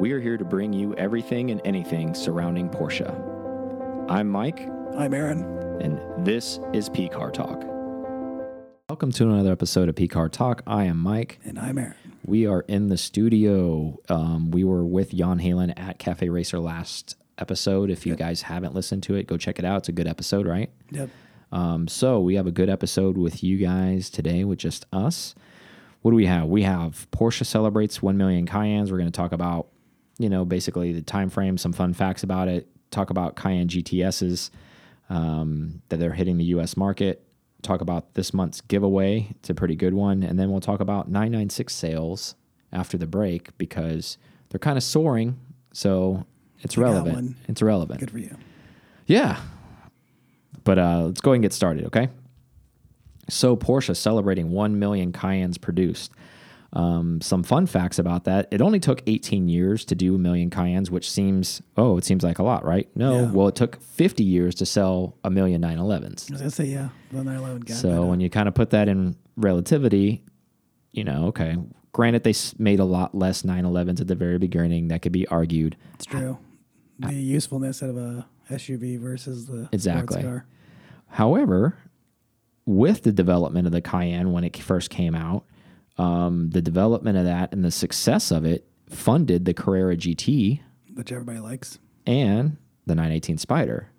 We are here to bring you everything and anything surrounding Porsche. I'm Mike, I'm Aaron. and this is P Car Talk. Welcome to another episode of P Car Talk. I am Mike. And I'm Aaron. We are in the studio. Um, we were with Jan Halen at Cafe Racer last episode. If you guys haven't listened to it, go check it out. It's a good episode, right? Yep. Um, so we have a good episode with you guys today with just us. What do we have? We have Porsche celebrates 1 million Cayennes. We're going to talk about, you know, basically the time frame, some fun facts about it, talk about Cayenne GTSs um, that they're hitting the U.S. market, talk about this month's giveaway. It's a pretty good one. And then we'll talk about 996 sales after the break because they're kind of soaring. So it's relevant. It's relevant. Good for you. Yeah. But uh, let's go ahead and get started, okay? So Porsche celebrating 1 million Cayennes produced. Um, some fun facts about that. It only took 18 years to do a million Cayennes, which seems, oh, it seems like a lot, right? No. Yeah. Well, it took 50 years to sell a million 911s. I was going to say, yeah, the 911 got So when you kind of put that in relativity, you know, okay, granted they made a lot less 911s at the very beginning. That could be argued. It's true. The usefulness of a SUV versus the Exactly. sports car. However, with the development of the Cayenne when it first came out, um, the development of that and the success of it funded the Carrera GT which everybody likes. and the 918 Spider.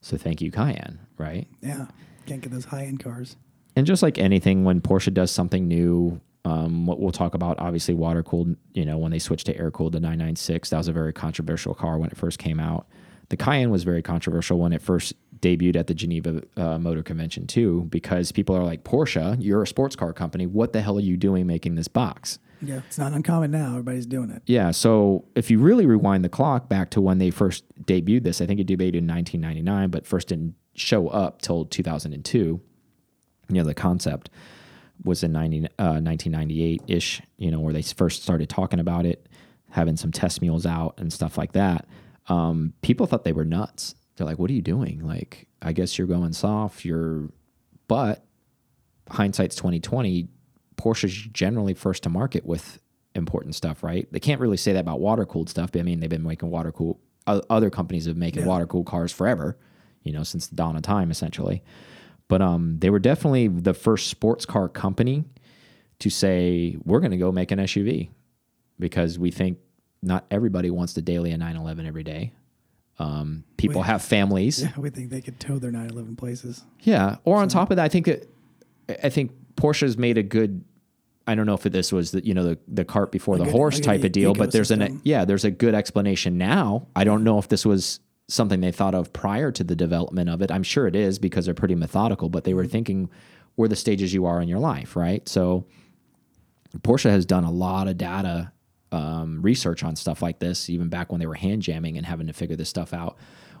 So thank you, Cayenne, right? Yeah. Can't get those high end cars. And just like anything, when Porsche does something new, um, what we'll talk about, obviously water cooled. You know, when they switched to air cooled, the 996, that was a very controversial car when it first came out. The Cayenne was very controversial when it first debuted at the Geneva uh, Motor Convention too, because people are like, Porsche, you're a sports car company. What the hell are you doing making this box? Yeah. It's not uncommon now. Everybody's doing it. Yeah. So if you really rewind the clock back to when they first debuted this, I think it debuted in 1999, but first didn't show up till 2002. You know, the concept was in 90, uh, 1998 ish, you know, where they first started talking about it, having some test mules out and stuff like that. Um, people thought they were nuts. They're like, what are you doing? Like, I guess you're going soft. You're, but hindsight's 2020 porsche's generally first to market with important stuff right they can't really say that about water cooled stuff but i mean they've been making water cooled other companies have been making Yeah. water cooled cars forever you know since the dawn of time essentially but um they were definitely the first sports car company to say we're going to go make an suv because we think not everybody wants to daily a 911 every day um, people Wait. have families Yeah. We think they could tow their 911 places. yeah. Or on top of that, I think that I think Porsche's made a good. I don't know if this was the you know the the cart before the horse like type of deal, but there's an yeah there's a good explanation now. I don't know if this was something they thought of prior to the development of it. I'm sure it is because they're pretty methodical, but they were Mm-hmm. thinking where the stages you are in your life, right? So Porsche has done a lot of data um, research on stuff like this, even back when they were hand jamming and having to figure this stuff out,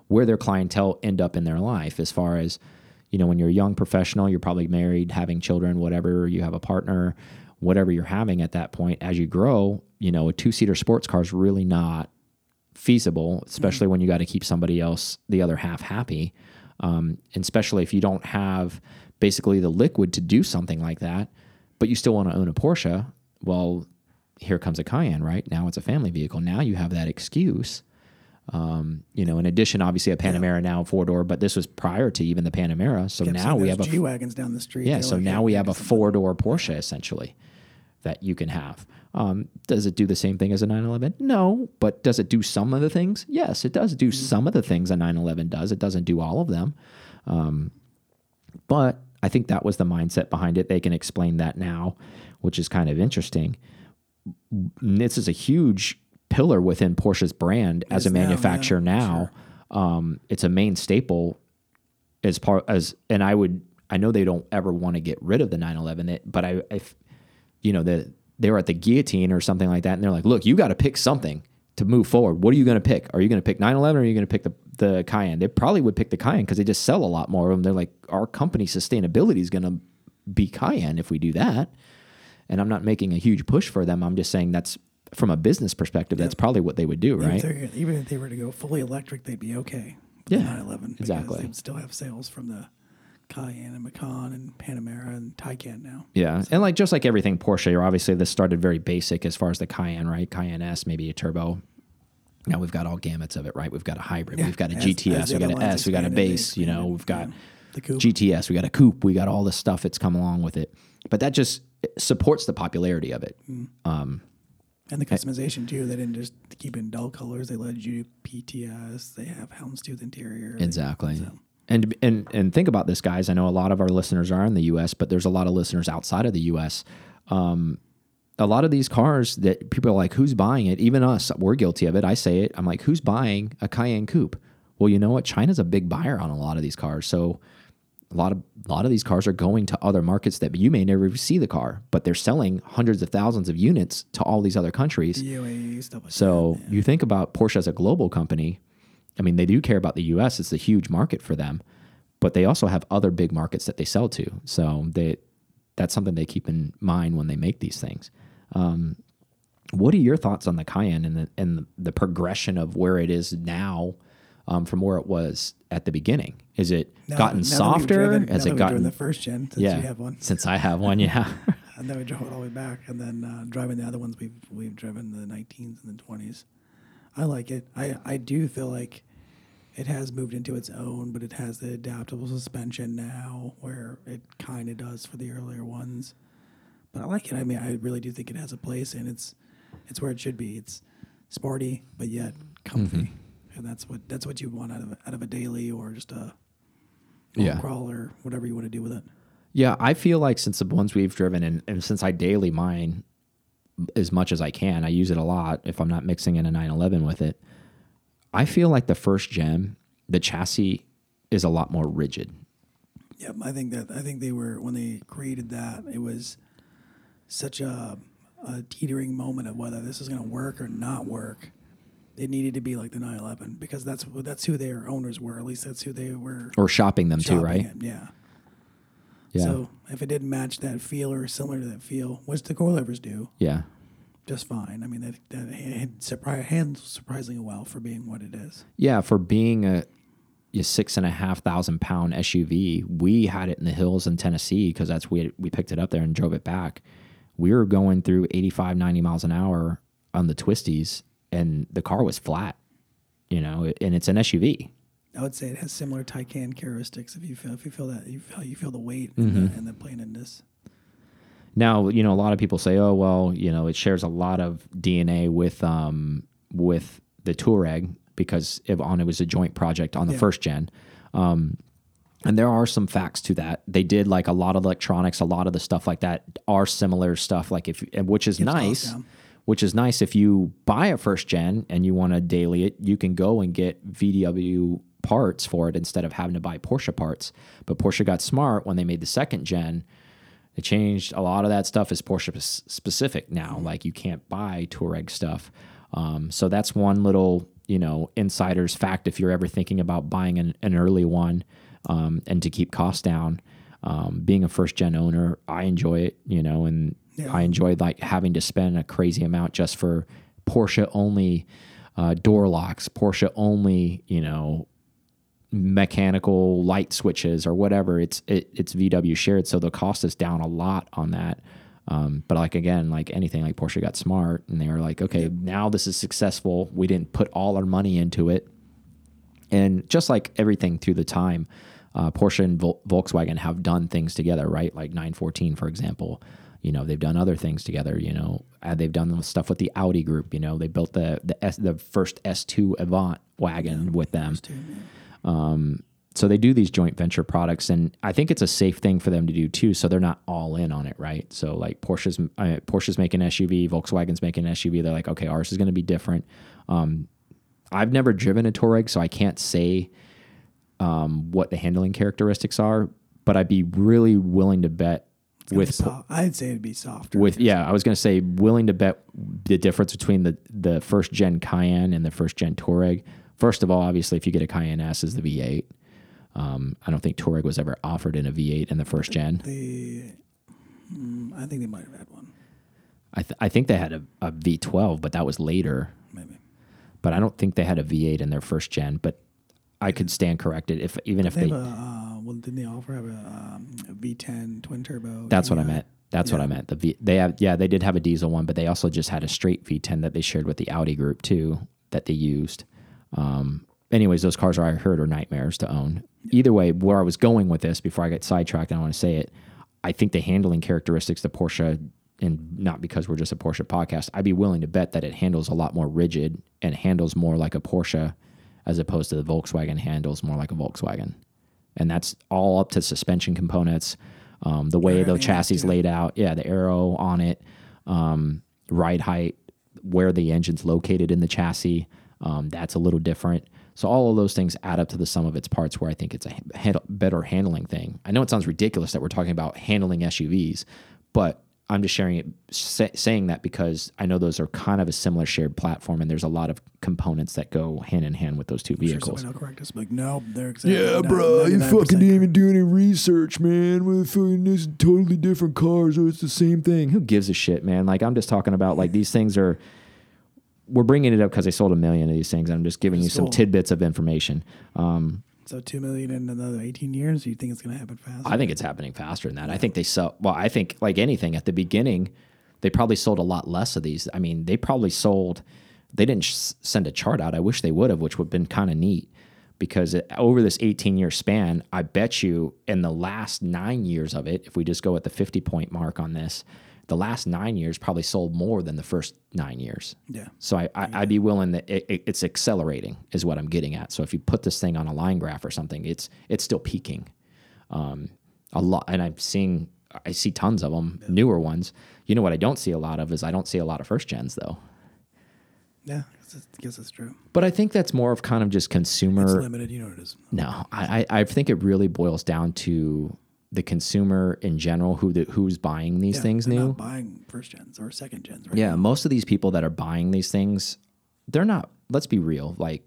where their clientele end up in their life. As far as, you know, when you're a young professional, you're probably married, having children, whatever, you have a partner, whatever you're having at that point. As you grow, you know, a two seater sports car is really not feasible, especially when you got to keep somebody else, the other half, happy. Um, and especially if you don't have basically the liquid to do something like that, but you still want to own a Porsche. Well, here comes a Cayenne, right? Now it's a family vehicle. Now you have that excuse. Um, you know, in addition, obviously a Panamera now four door, but this was prior to even the Panamera. So Kept now we have a G wagons down the street. yeah, They're so like, now we have a four door Porsche essentially that you can have. Um, does it do the same thing as a 911? No, but does it do some of the things? Yes, it does do some of the things a 911 does. It doesn't do all of them. Um, but I think that was the mindset behind it. They can explain that now, which is kind of interesting. This is a huge pillar within Porsche's brand as a now, manufacturer now. Um, it's a main staple as part as and I would I know they don't ever want to get rid of the 911 it, but I if you know the they were at the guillotine or something like that and they're like look you got to pick something to move forward. What are you going to pick? Are you going to pick 911 or are you going to pick the the Cayenne? They probably would pick the Cayenne because they just sell a lot more of them they're like our company sustainability is going to be Cayenne if we do that and I'm not making a huge push for them I'm just saying that's from a business perspective that's probably what they would do Even, right if even if they were to go fully electric, they'd be okay. Yeah, the 911 exactly. They'd still have sales from the Cayenne and Macan and Panamera and Taycan now. Yeah, and like just like everything Porsche, or obviously this started very basic as far as the Cayenne, right? Cayenne S, maybe a turbo, Now we've got all gamuts of it, right? We've got a hybrid, Yeah, we've got a as- GTS, as we got an S, we got a base. You know, we've got yeah. the coupe. GTS, we got a coupe, we got all the stuff that's come along with it. But that just supports the popularity of it. and the customization too. They didn't just keep in dull colors. They let you do PTS. They have houndstooth interior. They- Exactly. so- And and and think about this, guys. I know a lot of our listeners are in the U.S., but there's a lot of listeners outside of the U.S. Um, a lot of these cars that people are like, "Who's buying it?" Even us, we're guilty of it. I say it. I'm like, "Who's buying a Cayenne Coupe?" Well, you know what? China's a big buyer on a lot of these cars, so a lot of a lot of these cars are going to other markets that you may never see the car, but they're selling hundreds of thousands of units to all these other countries. Like So that. you think about Porsche as a global company. I mean, they do care about the U.S. It's a huge market for them, but they also have other big markets that they sell to. So they that's something they keep in mind when they make these things. Um, what are your thoughts on the Cayenne and the and the, the progression of where it is now um, from where it was at the beginning? Is it Now- gotten now softer? driven- Has it gotten the first gen since yeah? you have one, Since I have one, yeah. and then we drove it all the way back, and then uh, driving the other ones we've we've driven the 19s and the 20s. I like it. I I do feel like it has moved into its own, but it has the adaptable suspension now, where it kind of does for the earlier ones. But I like it. I mean, I really do think it has a place, and it's it's where it should be. It's sporty, but yet comfy, Mm-hmm. And that's what that's what you want out of out of a daily or just a Yeah. crawl or whatever you want to do with it. Yeah, I feel like since the ones we've driven and, and since I daily mine as much as I can, I use it a lot if I'm not mixing in a 911 with it. I feel like the first gen, the chassis is a lot more rigid. Yep, I think that I think they were when they created that it was such a, a teetering moment of whether this is going to work or not work. It needed to be like the 911 because that's that's who their owners were. At least that's who they were. Or shopping them too, shopping right? at, Yeah. Yeah. So if it didn't match that feel or similar to that feel, which the coilovers do, yeah. just fine. I mean that that handles surprisingly well for being what it is. Yeah, for being a, a six and a half thousand pound SUV, we had it in the hills in Tennessee because that's we we picked it up there and drove it back. We were going through 85, 90 miles an hour on the twisties, and the car was flat. You know, and it's an SUV. I would say it has similar Taycan characteristics. If you feel if you feel that you feel you feel the weight Mm-hmm. and, the, and the plainness. Now, you know, a lot of people say, "Oh, well, you know, it shares a lot of DNA with um with the Touareg because it, on it was a joint project on the Yeah. first gen." Um, and there are some facts to that. They did like a lot of electronics, a lot of the stuff like that are similar stuff. Like if, which is nice, down. Which is nice. If you buy a first gen and you want to daily it, you can go and get VW parts for it instead of having to buy Porsche parts. But Porsche got smart when they made the second gen. They changed a lot of that stuff is Porsche specific now. Like you can't buy Touareg stuff. Um, so that's one little, you know, insider's fact if you're ever thinking about buying an, an early one um, and to keep costs down. Um, being a first gen owner, I enjoy it, you know, and Yeah. I enjoy like having to spend a crazy amount just for Porsche only uh, door locks, Porsche only, you know, mechanical light switches or whatever. It's it, it's VW shared, so the cost is down a lot on that. Um, but like again, like anything, like Porsche got smart and they were like, okay, now this is successful. We didn't put all our money into it, and just like everything through the time, uh, Porsche and Vol- Volkswagen have done things together, right? Like 914, for example. You know, they've done other things together. You know, uh, they've done stuff with the Audi group. You know, they built the the S, the first S2 Avant wagon with them. Man. So they do these joint venture products, and I think it's a safe thing for them to do too. So they're not all in on it, right? So like Porsche's uh, Porsche's making an SUV, Volkswagen's making an SUV. They're like, okay, ours is going to be different. Um, I've never driven a Touareg, so I can't say um, what the handling characteristics are. But I'd be really willing to bet It's gonna be with soft. I'd say it'd be softer. with yeah, I was going to say willing to bet the difference between the the first gen Cayenne and the first gen Touareg. First of all, obviously, if you get a Cayenne S, is the V8. Um, I don't think Touareg was ever offered in a V8 in the first gen. the, mm, I think they might have had one, I, th- I think they had a, a V12, but that was later. maybe. But I don't think they had a V8 in their first gen. But I could stand corrected if even if They they. have a, uh, well, didn't they offer have a, um, a V10 twin turbo? That's what I meant. That's what I meant. The v, they have yeah they did have a diesel one, but they also just had a straight V10 that they shared with the Audi group too. that they used. Um, anyways, those cars are I heard are nightmares to own. Either way, where I was going with this before I get sidetracked, and I want to say it, I think the handling characteristics of Porsche, and not because we're just a Porsche podcast, I'd be willing to bet that it handles a lot more rigid and handles more like a Porsche as opposed to the Volkswagen handles more like a Volkswagen. And that's all up to suspension components, um, the way the chassis is laid out, yeah, the aero on it, um, ride height, where the engine's located in the chassis. Um, that's a little different. So all of those things add up to the sum of its parts, where I think it's a better handling thing. I know it sounds ridiculous that we're talking about handling SUVs, but I'm just sharing it, sa saying that because I know those are kind of a similar shared platform, and there's a lot of components that go hand in hand with those two Sure, vehicles. somebody will correct us. Like, no, they're exactly Yeah, not- bro, you fucking didn't even do any research, man. With fucking this totally different cars, or it's the same thing. Who gives a shit, man? Like I'm just talking about like these things are. We're bringing it up because they sold a million of these things. I'm just giving you That's some cool. tidbits of information. Um, So two million in another eighteen years. Do you think it's going to happen fast? I think it's happening faster than that. I think they sell. Well, I think like anything at the beginning, they probably sold a lot less of these. I mean, they probably sold. They didn't send a chart out. I wish they would have, which would have been kind of neat. Because it, over this 18 year span, I bet you in the last nine years of it, if we just go at the 50 point mark on this, the last nine years probably sold more than the first nine years. Yeah. So I, I, I'd be willing that it, it, it's accelerating is what I'm getting at. So if you put this thing on a line graph or something, it's it's still peaking. Um, a lot, and I'm seeing I see tons of them, newer ones. You know what I don't see a lot of is I don't see a lot of first gens though. Yeah, I guess it's- it's true. But I think that's more of kind of just It's consumer. limited. You know what it is. No, I, I I think it really boils down to the consumer in general who the, who's buying these Yeah, things new. Not buying first gens or second gens. Right Yeah, now. most of these people that are buying these things, they're not. Let's be real. Like,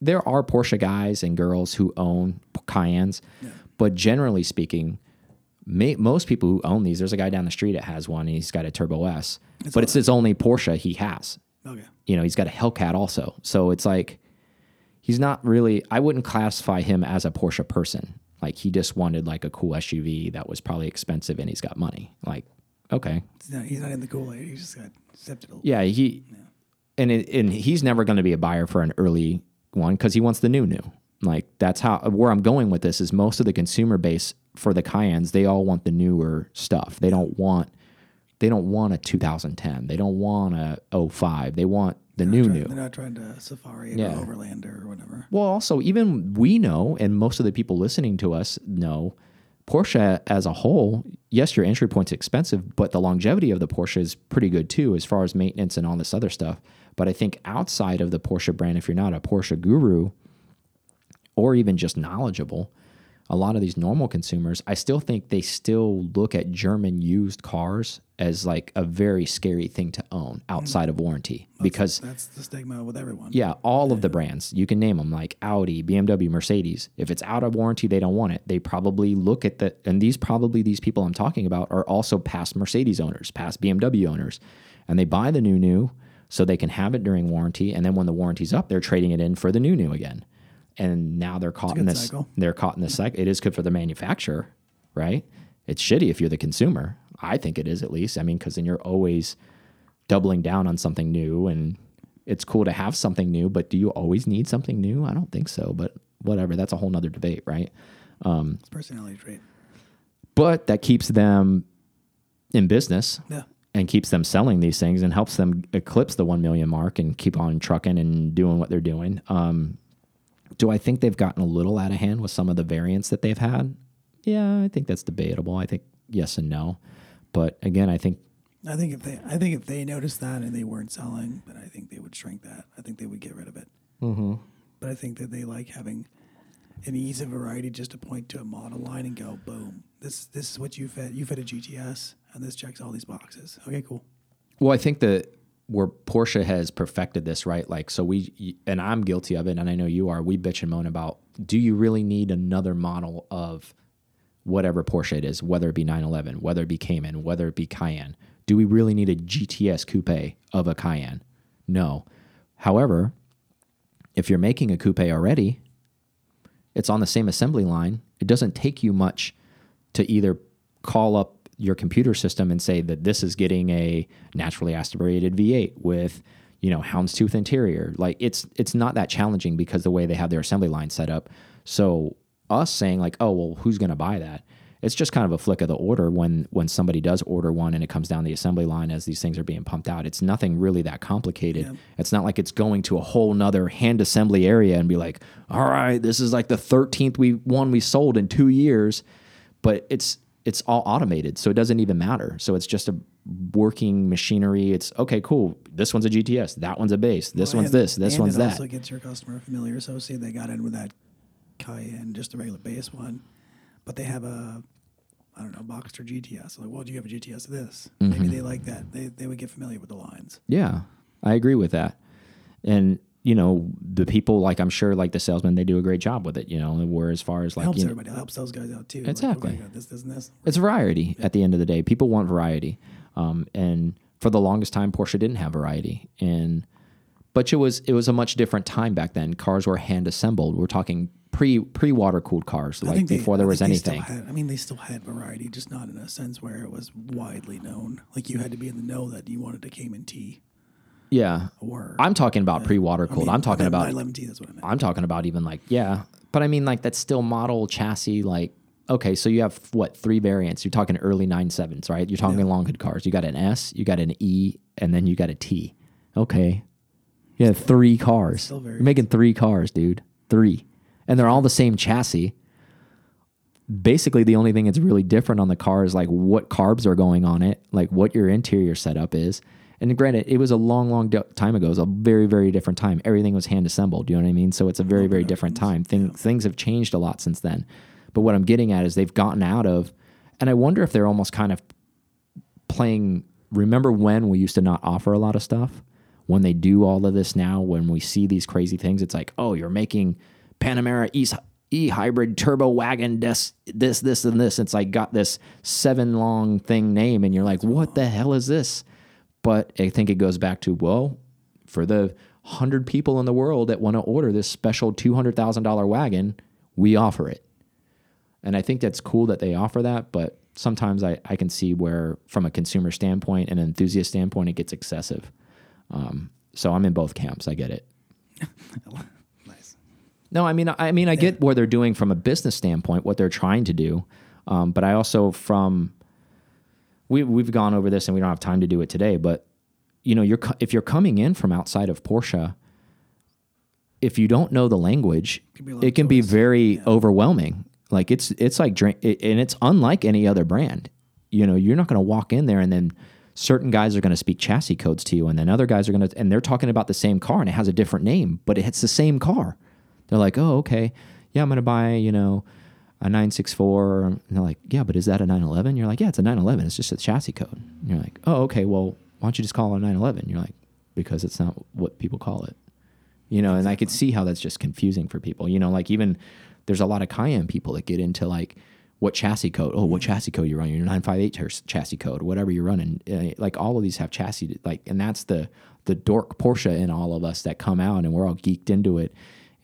there are Porsche guys and girls who own Cayennes, but generally speaking, ma- most people who own these, there's a guy down the street that has one. And he's got a Turbo S, but it's his only Porsche he has. Okay. You know, he's got a Hellcat also. So it's like he's not really. I wouldn't classify him as a Porsche person. Like he just wanted like a cool SUV that was probably expensive, and he's got money. Like, okay, He's not, he's not in the Kool Aid. He just got accepted. Yeah, he and it, and he's never going to be a buyer for an early one because he wants the new new. Like that's how where I'm going with this is most of the consumer base for the Cayennes they all want the newer stuff. They don't want they don't want a 2010. They don't want a 05. They want the new Try- new. They're not trying to Safari Yeah. or Overlander or whatever. Well, also, even we know, and most of the people listening to us know, Porsche as a whole, yes, your entry point's expensive, but the longevity of the Porsche is pretty good too, as far as maintenance and all this other stuff. But I think outside of the Porsche brand, if you're not a Porsche guru or even just knowledgeable, a lot of these normal consumers, I still think they still look at German used cars as like a very scary thing to own outside of warranty because That's the stigma with everyone. yeah, all of the brands. You can name them like Audi, BMW, Mercedes. If it's out of warranty, they don't want it. They probably look at the and these probably these people I'm talking about are also past Mercedes owners, past BMW owners. And they buy the new new so they can have it during warranty and then when the warranty's up, they're trading it in for the new new again. And now they're caught in this cycle. they're caught in this cycle. It is good for the manufacturer, right? It's shitty if you're the consumer. I think it is at least. I mean, because then you're always doubling down on something new and it's cool to have something new, but do you always need something new? I don't think so, but whatever. That's a whole nother debate, right? It's personality trait. But that keeps them in business Yeah. and keeps them selling these things and helps them eclipse the 1 million mark and keep on trucking and doing what they're doing. Um, do I think they've gotten a little out of hand with some of the variants that they've had? Yeah, I think that's debatable. I think yes and no. But again, I think I think if they, I think if they noticed that and they weren't selling, then I think they would shrink that. I think they would get rid of it. Mm-hmm. But I think that they like having an ease of variety just to point to a model line and go, boom, this this is what you fit. You fit a GTS, and this checks all these boxes. Okay, cool. Well, I think that where Porsche has perfected this, right? Like, so we, and I'm guilty of it, and I know you are. We bitch and moan about do you really need another model of whatever Porsche it is, whether it be 911, whether it be Cayman, whether it be Cayenne? Do we really need a GTS coupe of a Cayenne? No. However, if you're making a coupe already, it's on the same assembly line. It doesn't take you much to either call up your computer system and say that this is getting a naturally aspirated V8 with, you know, houndstooth interior. Like it's it's not that challenging because the way they have their assembly line set up. So us saying like, oh well, who's going to buy that? It's just kind of a flick of the order when when somebody does order one and it comes down the assembly line as these things are being pumped out. It's nothing really that complicated. Yeah. It's not like it's going to a whole nother hand assembly area and be like, all right, this is like the thirteenth we one we sold in two years, but it's it's all automated, so it doesn't even matter. So it's just a working machinery. It's okay, cool. This one's a GTS. That one's a base. This Well, one's and- this. This one's it that. also gets your customer familiar. So say they got in with that Cayenne, just a regular base one, but they have a I don't know Boxster GTS. Like, well, do you have a GTS of this? Mm-hmm. Maybe they like that. They they would get familiar with the lines. Yeah, I agree with that. And you know, the people like I'm sure like the salesmen, they do a great job with it. You know, where as far as like helps you know, everybody. It helps those guys out too. Like, Exactly. okay, I this, this, and this. it's variety at the end of the day. People want variety, um, and for the longest time, Porsche didn't have variety. And but it was it was a much different time back then. Cars were hand assembled. We're talking pre pre water cooled cars, like they- before there I was think they still anything. had- I mean, they still had variety, just not in a sense where it was widely known. Like you had to be in the know that you wanted a Cayman T Yeah, or I'm talking about pre water cooled. I'm talking about 11T. That's what I meant. I'm talking about even like yeah, but I mean like that's still model chassis. Like okay, so you have what three variants? You're talking early nine sevens, right? You're talking long hood cars. You got an S, you got an E, and then you got a T. Okay, you have three cars. You're making three cars, dude. Three, and they're all the same chassis. Basically, the only thing that's really different on the car is like what carbs are going on it, like what your interior setup is. And granted, it was a long, long time ago. It was a very, very different time. Everything was hand assembled. You know what I mean? So it's a very, very different time. Thing, Things have changed a lot since then. But what I'm getting at is they've gotten out of, and I wonder if they're almost kind of playing. Remember when we used to not offer a lot of stuff? When they do all of this now, when we see these crazy things, it's like, oh, you're making Panamera E E hybrid turbo wagon this this this and this. It's like got this seven long thing name, and you're like, what the hell is this? But I think it goes back to well, for the hundred people in the world that want to order this special two hundred thousand dollar wagon, we offer it. And I think that's cool that they offer that, but sometimes I, I can see where, from a consumer standpoint and an enthusiast standpoint, it gets excessive. Um, so I'm in both camps. I get it. nice. No, I mean, I mean, I get where they're doing from a business standpoint, what they're trying to do, um, but I also from we we've gone over this and we don't have time to do it today. But you know, you're if you're coming in from outside of Porsche, if you don't know the language, Can be it can be very overwhelming. Like it's it's like drink, it, and it's unlike any other brand. You know, you're not going to walk in there and then certain guys are going to speak chassis codes to you, and then other guys are going to, and they're talking about the same car and it has a different name, but it's the same car. They're like, oh, okay, yeah, I'm going to buy, you know, a 964. And they're like, yeah, but is that a 911? You're like, yeah, it's a 911. It's just a chassis code. And you're like, oh, okay, well, why don't you just call it a 911? You're like, because it's not what people call it. You know, and I could see how that's just confusing for people. You know, like even there's a lot of Cayenne people that get into like what chassis code. Oh, what chassis code you're running? Your 958 chassis code, whatever you're running. Uh, like all of these have chassis. Like, and that's the the dork Porsche in all of us that come out and we're all geeked into it,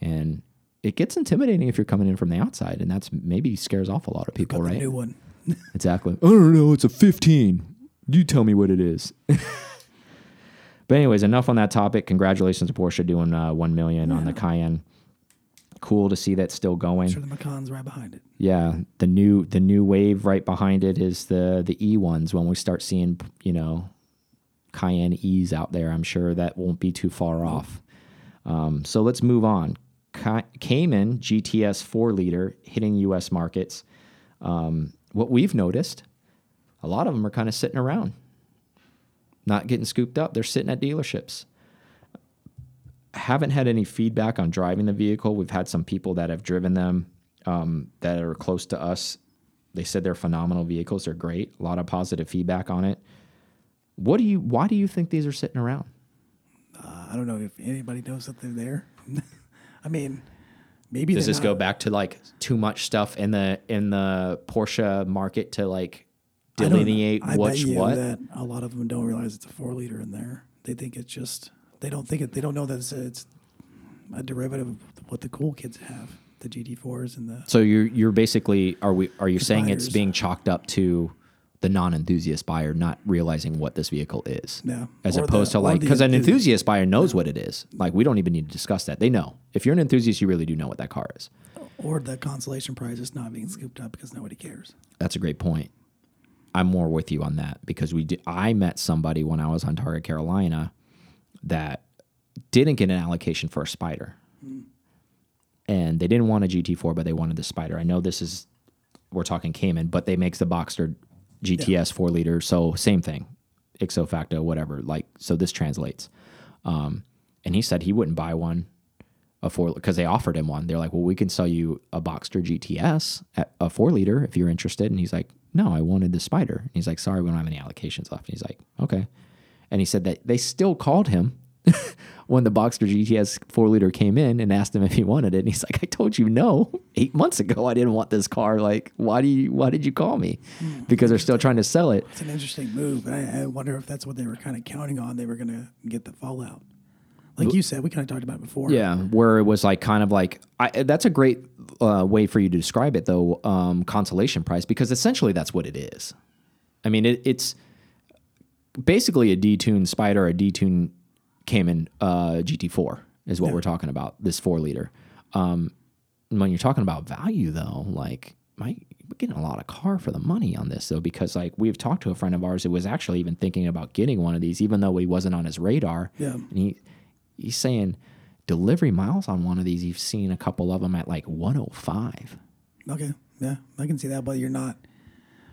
and it gets intimidating if you're coming in from the outside, and that's maybe scares off a lot of people, Got the right? new one. Exactly. I don't know. It's a 15. You tell me what it is. but anyways, enough on that topic. Congratulations to Porsche doing uh, one million on the Cayenne. Cool to see that still going. Sure, the Macan's right behind it. Yeah, the new the new wave right behind it is the the E ones. When we start seeing you know Cayenne E's out there, I'm sure that won't be too far off. Um, so let's move on. Ca- Cayman GTS four liter hitting U.S. markets. Um, what we've noticed, a lot of them are kind of sitting around, not getting scooped up. They're sitting at dealerships haven't had any feedback on driving the vehicle. We've had some people that have driven them um, that are close to us. They said they're phenomenal vehicles. They're great. A lot of positive feedback on it. What do you? Why do you think these are sitting around? Uh, I don't know if anybody knows that they're there. I mean, maybe Does this not- go back to like too much stuff in the in the Porsche market to like I delineate I what's bet you what? That a lot of them don't realize it's a four liter in there. They think it's just they don't think it. They don't know that it's, it's a derivative of what the cool kids have, the GT4s and the. So you're you're basically are we are you saying it's being chalked up to the non-enthusiast buyer not realizing what this vehicle is. Yeah. As Or the- opposed to like because an enthusiast buyer knows what it is. Like we don't even need to discuss that. They know. If you're an enthusiast, you really do know what that car is. Or the consolation prize is not being scooped up because nobody cares. That's a great point. I'm more with you on that because we did, I met somebody when I was on Target Carolina that didn't get an allocation for a Spider, hmm. and they didn't want a GT4, but they wanted the Spider. I know this is we're talking Cayman, but they makes the Boxster GTS four liter, so same thing, ixo facto, whatever. Like so, this translates. Um, and he said he wouldn't buy one a four because they offered him one. They're like, well, we can sell you a Boxster GTS at a four liter if you're interested. And he's like, no, I wanted the Spider. And he's like, sorry, we don't have any allocations left. And he's like, okay. And he said that they still called him when the Boxster GTS four liter came in and asked him if he wanted it. And he's like, I told you no eight months ago. I didn't want this car. Like, why do you? Why did you call me? Because they're still trying to sell it. It's an interesting move, but I, I wonder if that's what they were kind of counting on. They were going to get the fallout. Like you said, we kind of talked about it before. Yeah, where it was like kind of like I, that's a great uh, way for you to describe it, though. Um, consolation prize, because essentially that's what it is. I mean, it, it's basically a detuned Spider, a detuned Cayman uh, GT4 is what we're talking about. This four liter. Um, when you're talking about value, though, like my we're getting a lot of car for the money on this though, because like we've talked to a friend of ours who was actually even thinking about getting one of these, even though he wasn't on his radar. Yeah. and he he's saying delivery miles on one of these. You've seen a couple of them at like 105, Okay. Yeah, I can see that, but you're not.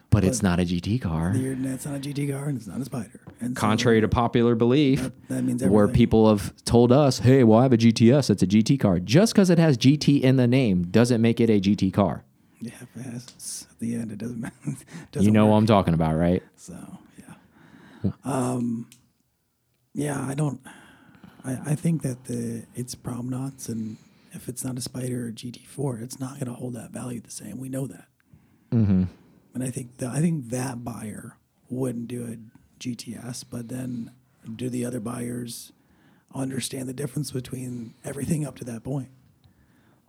But it's not a GT car. You're, it's not a GT car and it's not a Spider. And so Contrary to popular belief, that, that means where people have told us, "Hey, well, I have a GTS. It's a GT car." Just because it has GT in the name doesn't make it a GT car. Yeah, if it has s- at the end, it doesn't matter. You doesn't know work. what I'm talking about, right? So yeah, um, yeah. I don't. I, I think that the it's prom knots, and if it's not a Spider or GT4, it's not going to hold that value the same. We know that. Mm-hmm. And I think that I think that buyer wouldn't do a GTS, but then do the other buyers understand the difference between everything up to that point?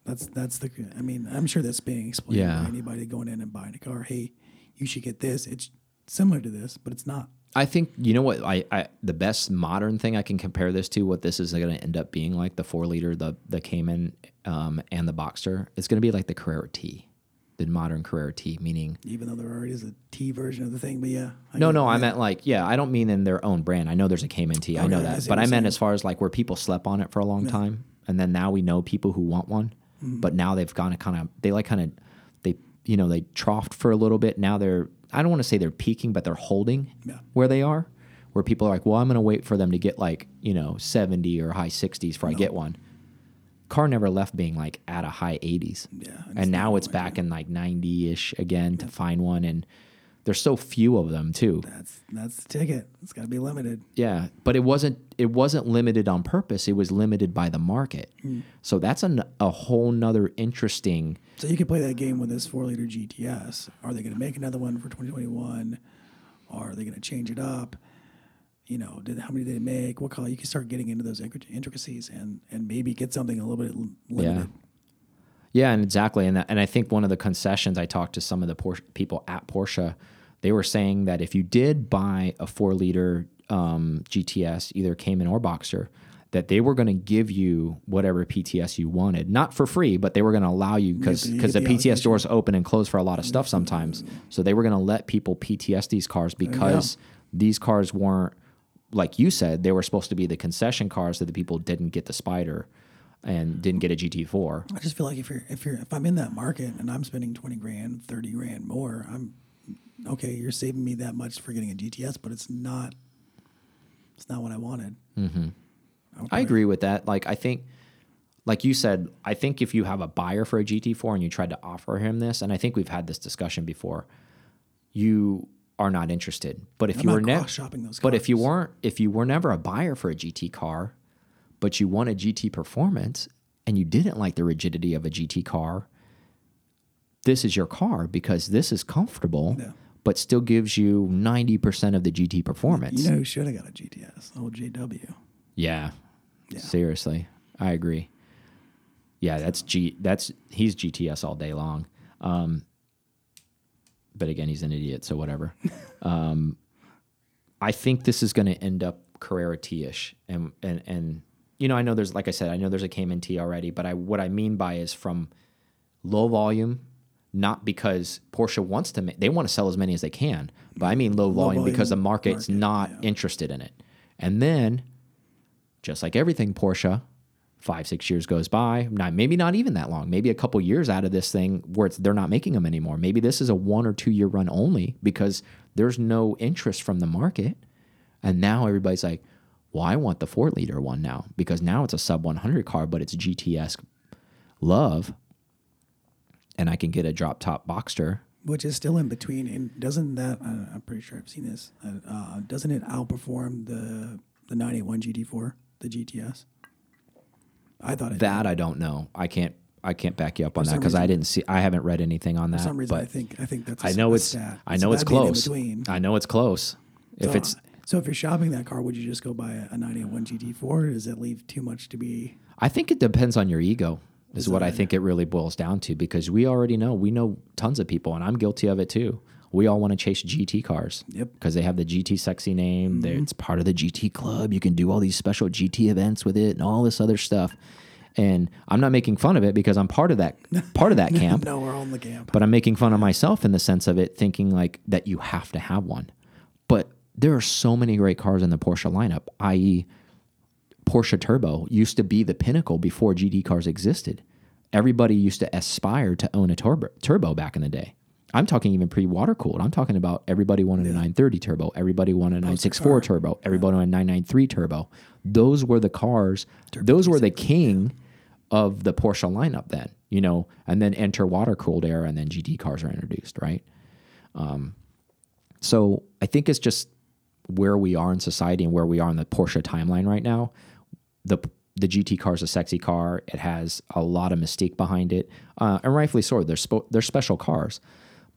That's that's the. I mean, I'm sure that's being explained Yeah. by anybody going in and buying a car. Hey, you should get this. It's similar to this, but it's not. I think you know what I, I the best modern thing I can compare this to what this is going to end up being like the four liter the the Cayman um, and the Boxster it's going to be like the Carrera T, the modern Carrera T, meaning even though there already is a T version of the thing. But yeah, I no no I meant like yeah I don't mean in their own brand I know there's a Cayman T I know I that see but I meant saying. as far as like where people slept on it for a long time and then now we know people who want one Mm-hmm. but now they've gone to kind of they like kind of they you know they troughed for a little bit now they're I don't want to say they're peaking but they're holding Yeah. where they are where people are like well I'm going to wait for them to get like you know 70 or high 60s before I get one car never left being like at a high 80s Yeah, and now it's back in like 90ish again to find one and there's so few of them too That's that's the ticket. It's got to be limited. yeah, but it wasn't it wasn't limited on purpose. It was limited by the market. Hmm. So that's an, a whole nother interesting. So you could play that game with this four liter GTS. Are they going to make another one for 2021? Are they going to change it up? You know, did, how many did they make? What color? You can start getting into those intricacies and and maybe get something a little bit limited. Yeah, Yeah, and exactly, and that, and I think one of the concessions I talked to some of the Porsche, people at Porsche, they were saying that if you did buy a four liter um, GTS, either Cayman or Boxster, that they were going to give you whatever PTS you wanted, not for free, but they were going to allow you because because the the PTS doors open and close for a lot of stuff sometimes. So they were going to let people PTS these cars because these cars weren't like you said they were supposed to be the concession cars that the people didn't get the Spider and didn't get a GT4. I just feel like if you're if you're if I'm in that market and I'm spending 20 grand, 30 grand more, I'm okay. You're saving me that much for getting a GTS, but it's not. It's not what I wanted. Mm-hmm. I agree with that. Like I think, like you said, I think if you have a buyer for a GT4 and you tried to offer him this, and I think we've had this discussion before, you are not interested. But if I'm you were never, cross-shopping those but if you weren't, if you were never a buyer for a GT car, but you want a GT performance and you didn't like the rigidity of a GT car, this is your car because this is comfortable, Yeah. but still gives you ninety percent of the GT performance. You know who should have got a GTS? Old JW. Yeah. Seriously. I agree. Yeah, that's G that's he's GTS all day long. Um but again, he's an idiot, so whatever. um, I think this is going to end up Carrera T-ish, and and and you know, I know there's like I said, I know there's a Cayman T already, but I what I mean by is from low volume, not because Porsche wants to, they want to sell as many as they can, but I mean low, volume, because the market's market, not yeah. interested in it, and then just like everything Porsche, five six years goes by, not maybe not even that long, maybe a couple years out of this thing where it's they're not making them anymore. Maybe this is a one or two year run only because there's no interest from the market, and now everybody's like, well, I want the four liter one now because now it's a sub 100 car, but it's GTS love, and I can get a drop top Boxster. which is still in between. And doesn't that? Uh, I'm pretty sure I've seen this. Uh, uh, doesn't it outperform the the 981 GT4, the GTS? I thought it That I don't know. I can't. I can't back you up on that because I didn't see. I haven't read anything on that. For some reason, but I think I think that's. a I know it's. stat. I So know it's that in close. I know it's close. If So- it's, so, if you're shopping that car, would you just go buy a, a 981 GT4? Does it leave too much to be? I think it depends on your ego. Is what I think it really boils down to because we already know we know tons of people and I'm guilty of it too. We all want to chase GT cars. Yep. Because they have the GT sexy name. They're mm-hmm. It's part of the GT club. You can do all these special GT events with it and all this other stuff. And I'm not making fun of it because I'm part of that part of that camp. No, we're in the camp. But I'm making fun of myself in the sense of it, thinking like that you have to have one. But there are so many great cars in the Porsche lineup, i.e., Porsche Turbo used to be the pinnacle before GT cars existed. Everybody used to aspire to own a turbo, turbo back in the day. I'm talking even pre water cooled. I'm talking about everybody wanted a 930 turbo, everybody wanted a 964 turbo, everybody wanted a 993 turbo. Those were the cars, those were the king of the Porsche lineup then, you know, and then enter water cooled era and then GT cars are introduced, right? So I think it's just where we are in society and where we are in the Porsche timeline right now. The the GT car is a sexy car. It has a lot of mystique behind it, uh, and rightfully so. They're spo- they're special cars.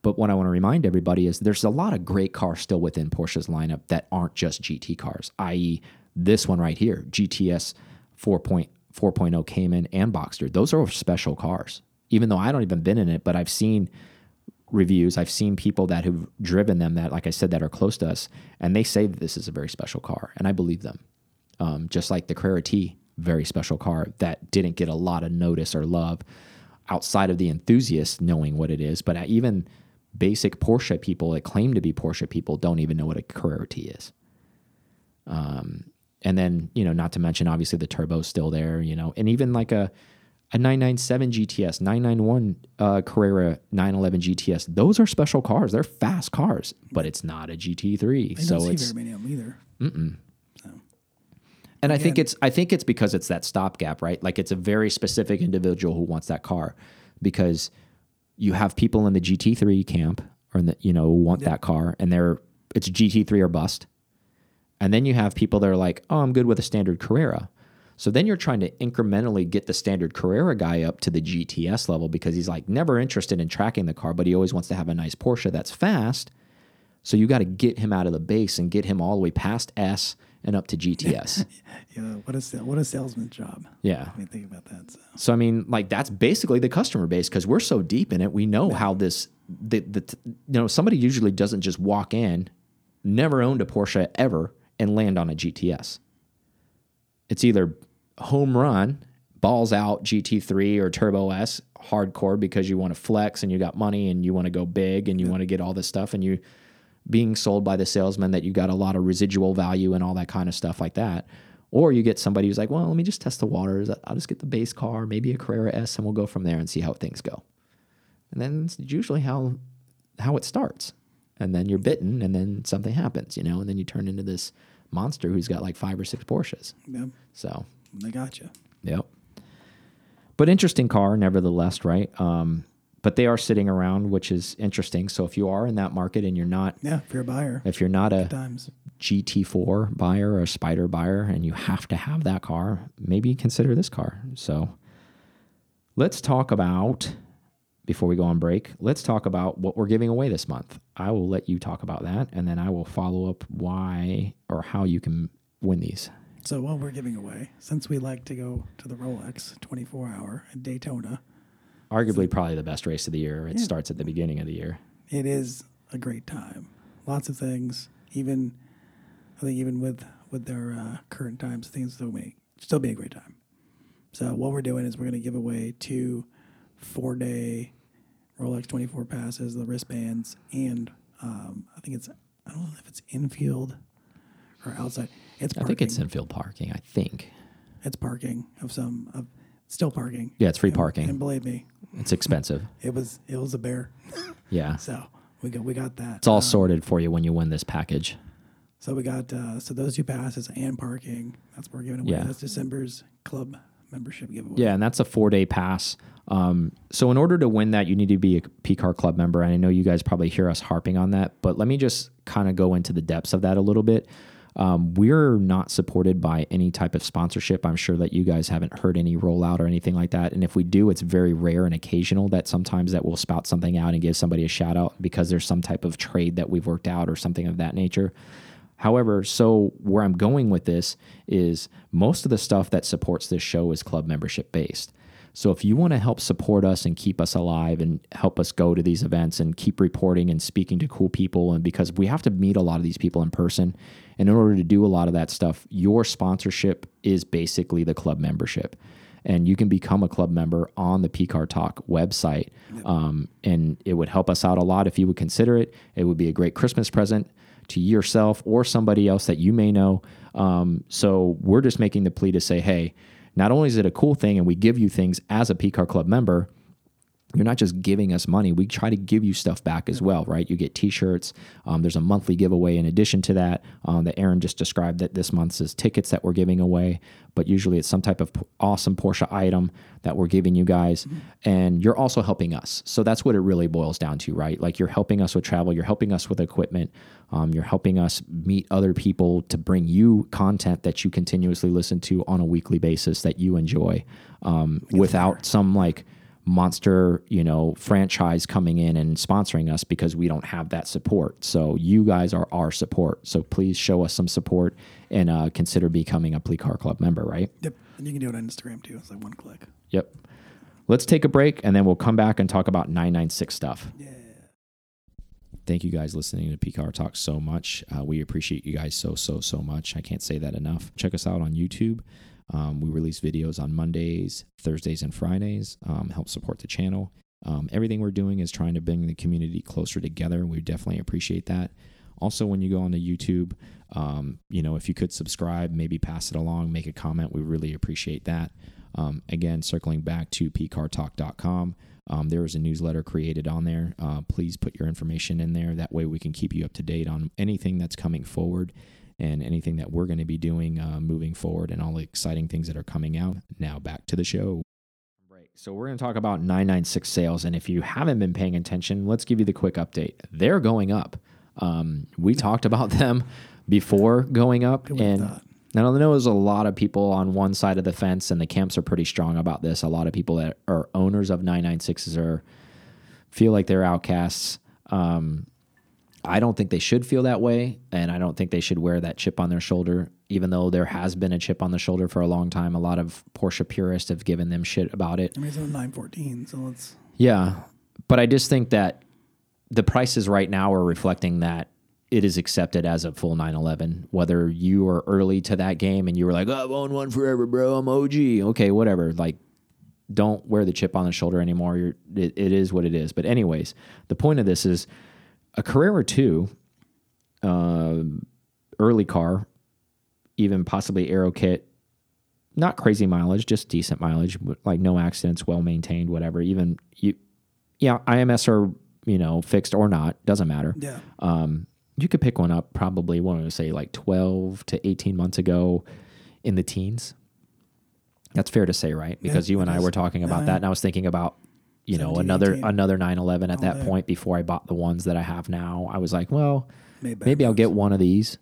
But what I want to remind everybody is there's a lot of great cars still within Porsche's lineup that aren't just GT cars, i.e., this one right here, GTS 4.4.0 Cayman and Boxster. Those are special cars. Even though I don't even been in it, but I've seen reviews. I've seen people that have driven them that, like I said, that are close to us, and they say that this is a very special car, and I believe them. Um, just like the Carrera T, very special car that didn't get a lot of notice or love outside of the enthusiasts knowing what it is, but even basic Porsche people that claim to be Porsche people don't even know what a Carrera T is. Um, and then you know, not to mention obviously the turbo's still there, you know, and even like a a 997 GTS, 991 uh, Carrera 911 GTS. Those are special cars. They're fast cars, but it's not a GT3. I so don't see it's very many of them either. and I think it's I think it's because it's that stopgap, right? Like it's a very specific individual who wants that car because you have people in the GT3 camp or in the you know who want that car and they're it's GT3 or bust. And then you have people that are like, "Oh, I'm good with a standard Carrera." So then you're trying to incrementally get the standard Carrera guy up to the GTS level because he's like never interested in tracking the car, but he always wants to have a nice Porsche that's fast. So you got to get him out of the base and get him all the way past S and up to GTS. Yeah, what a what a salesman's job. yeah. I mean, think about that. So. So I mean, like that's basically the customer base because we're so deep in it. We know how this the, the you know somebody usually doesn't just walk in, never owned a Porsche ever, and land on a GTS. It's either home run, balls out GT3 or Turbo S, hardcore because you want to flex and you got money and you want to go big and you want to get all this stuff and you being sold by the salesman that you got a lot of residual value and all that kind of stuff like that. Or you get somebody who's like, well, let me just test the waters. I'll just get the base car, maybe a Carrera S, and we'll go from there and see how things go. And then it's usually how how it starts. And then you're bitten, and then something happens, you know, and then you turn into this monster who's got like five or six Porsches. Yeah, So they got you. Yep. But interesting car, nevertheless, right? Um, but they are sitting around, which is interesting. So if you are in that market and you're not, Yeah, if you're a buyer, if you're not a times. GT4 buyer or a Spider buyer, and you have to have that car, maybe consider this car. So let's talk about before we go on break. Let's talk about what we're giving away this month. I will let you talk about that, and then I will follow up why or how you can win these. So what we're giving away, since we like to go to the Rolex 24 hour at Daytona, Arguably, probably the best race of the year. It Yeah. starts at the beginning of the year. it is a great time. Lots of things. Even I think even with with their uh, current times, things still make still be a great time. So what we're doing is we're going to give away two four day Rolex 24 passes, the wristbands, and um, I think it's I don't know if it's infield or outside. It's parking. I think it's infield parking. I think it's parking of some of still parking. Yeah, it's free And- parking. And believe me, it's expensive. it was it was a bear. Yeah, So we got we got that. it's all Um, sorted for you when you win this package. So we got uh, so those two passes and parking. That's what we're giving away. Yeah. That's December's club membership giveaway. Yeah, and that's a four day pass. Um, so in order to win that, you need to be a PCAR club member. And I know you guys probably hear us harping on that, but let me just kind of go into the depths of that a little bit. Um, we're not supported by any type of sponsorship. I'm sure that you guys haven't heard any rollout or anything like that. And if we do, it's very rare and occasional that sometimes that we'll spout something out and give somebody a shout out because there's some type of trade that we've worked out or something of that nature. However, so where I'm going with this is most of the stuff that supports this show is club membership based. So if you want to help support us and keep us alive and help us go to these events and keep reporting and speaking to cool people and because we have to meet a lot of these people in person and in order to do a lot of that stuff, your sponsorship is basically the club membership. And you can become a club member on the PCAR Talk website. Um, and it would help us out a lot if you would consider it. It would be a great Christmas present to yourself or somebody else that you may know. Um, so we're just making the plea to say, hey, not only is it a cool thing and we give you things as a PCAR Club member, you're not just giving us money. We try to give you stuff back as well, right? You get T-shirts. Um, there's a monthly giveaway in addition to that um, that Aaron just described. That this month's is tickets that we're giving away, but usually it's some type of awesome Porsche item that we're giving you guys, and you're also helping us. So that's what it really boils down to, right? Like you're helping us with travel, you're helping us with equipment, um, you're helping us meet other people to bring you content that you continuously listen to on a weekly basis that you enjoy, um, without some like monster, you know, franchise coming in and sponsoring us because we don't have that support. So you guys are our support. So please show us some support and uh, consider becoming a Car Club member, right? Yep. And you can do it on Instagram too. It's like one click. Yep. Let's take a break and then we'll come back and talk about 996 stuff. Yeah. Thank you guys listening to PCAR Talk so much. Uh, we appreciate you guys so, so, so much. I can't say that enough. Check us out on YouTube. Um, we release videos on Mondays, Thursdays, and Fridays. Um, help support the channel. Um, everything we're doing is trying to bring the community closer together. We definitely appreciate that. Also, when you go on to YouTube, um, you know, if you could subscribe, maybe pass it along, make a comment, we really appreciate that. Um, again, circling back to pcartalk.com, um, there is a newsletter created on there. Uh, please put your information in there. That way, we can keep you up to date on anything that's coming forward and anything that we're going to be doing uh, moving forward and all the exciting things that are coming out. Now, back to the show. Right. So, we're going to talk about 996 sales. And if you haven't been paying attention, let's give you the quick update. They're going up. Um, we talked about them before going up. Who would have And thought? and I know there's a lot of people on one side of the fence, and the camps are pretty strong about this. A lot of people that are owners of 996s are feel like they're outcasts. Um, I don't think they should feel that way, and I don't think they should wear that chip on their shoulder. Even though there has been a chip on the shoulder for a long time, a lot of Porsche purists have given them shit about it. I mean, it's a 914, so let's. Yeah, but I just think that the prices right now are reflecting that it is accepted as a full 911. Whether you are early to that game and you were like, oh, I've owned one forever, bro. I'm OG. Okay, whatever. Like, don't wear the chip on the shoulder anymore. You're, it, it is what it is. But anyways, the point of this is a Carrera 2, uh, early car, even possibly Aero kit, not crazy mileage, just decent mileage, like no accidents, well maintained, whatever. Even you, yeah, IMS are you know fixed or not, doesn't matter. Yeah. Um, you could pick one up probably. What to say, like twelve to eighteen months ago, in the teens. That's fair to say, right? Because you and I were talking about Yeah. that, and I was thinking about you know another 18. another 911 at All that day. point before I bought the ones that I have now. I was like, well, bad maybe I'll get one of these.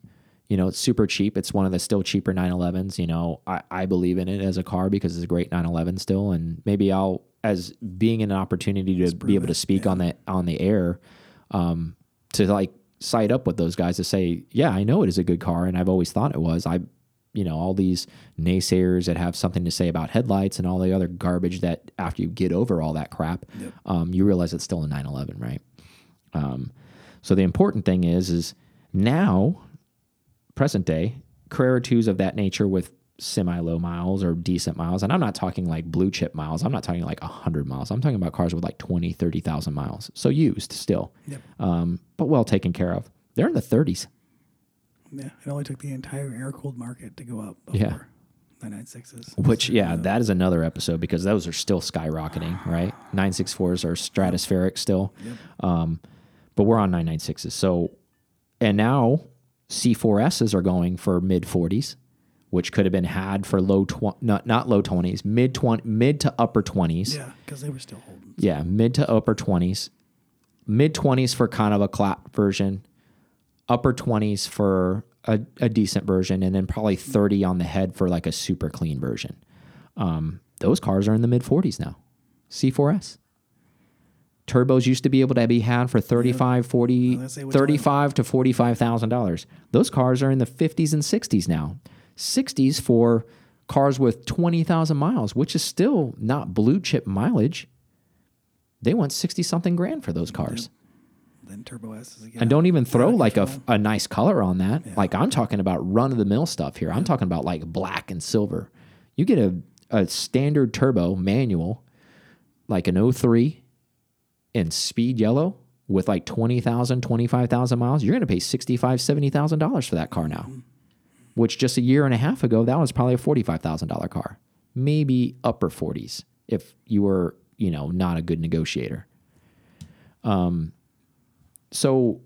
You know, it's super cheap. It's one of the still cheaper 911s. You know, I, I believe in it as a car because it's a great 911 still. And maybe I'll, as being an opportunity to be able to speak yeah. on the on the air, um, to like side up with those guys to say, yeah, I know it is a good car, and I've always thought it was. I, you know, all these naysayers that have something to say about headlights and all the other garbage that after you get over all that crap, Yep. um, you realize it's still a 911, right? Um, So the important thing is, is now, present day, Carrera 2s of that nature with semi low miles or decent miles. And I'm not talking like blue chip miles. I'm not talking like 100 miles. I'm talking about cars with like 20, 30,000 miles. So used still, Yep. um, but well taken care of. They're in the 30s. Yeah. It only took the entire air cooled market to go up before Yeah. 996s. Which, yeah, that is another episode because those are still skyrocketing, right? 964s are stratospheric still. Um, but we're on 996s. So, and now C4Ss are going for mid 40s, which could have been had for low, tw- not, not low 20s, mid 20, mid to upper 20s. Yeah, because they were still holding. Yeah, mid to upper 20s. Mid 20s for kind of a clap version, upper 20s for a, a decent version, and then probably 30 on the head for like a super clean version. Um, those cars are in the mid 40s now. C4S. Turbos used to be able to be had for 35, 40, gonna say, which 35 to $45,000. Those cars are in the 50s and 60s now. 60s for cars with 20,000 miles, which is still not blue chip mileage. They want 60 something grand for those cars. Then Turbo S is again. And don't even throw like a, a nice color on that. Like I'm talking about run of the mill stuff here. I'm talking about like black and silver. You get a, a standard turbo manual, like an 03 in speed yellow with like 20,000, 25,000 miles. You're going to pay $65,000, $70,000 for that car now, mm-hmm. which just a year and a half ago, that was probably a $45,000 car, maybe upper 40s if you were, you know, not a good negotiator. Um, So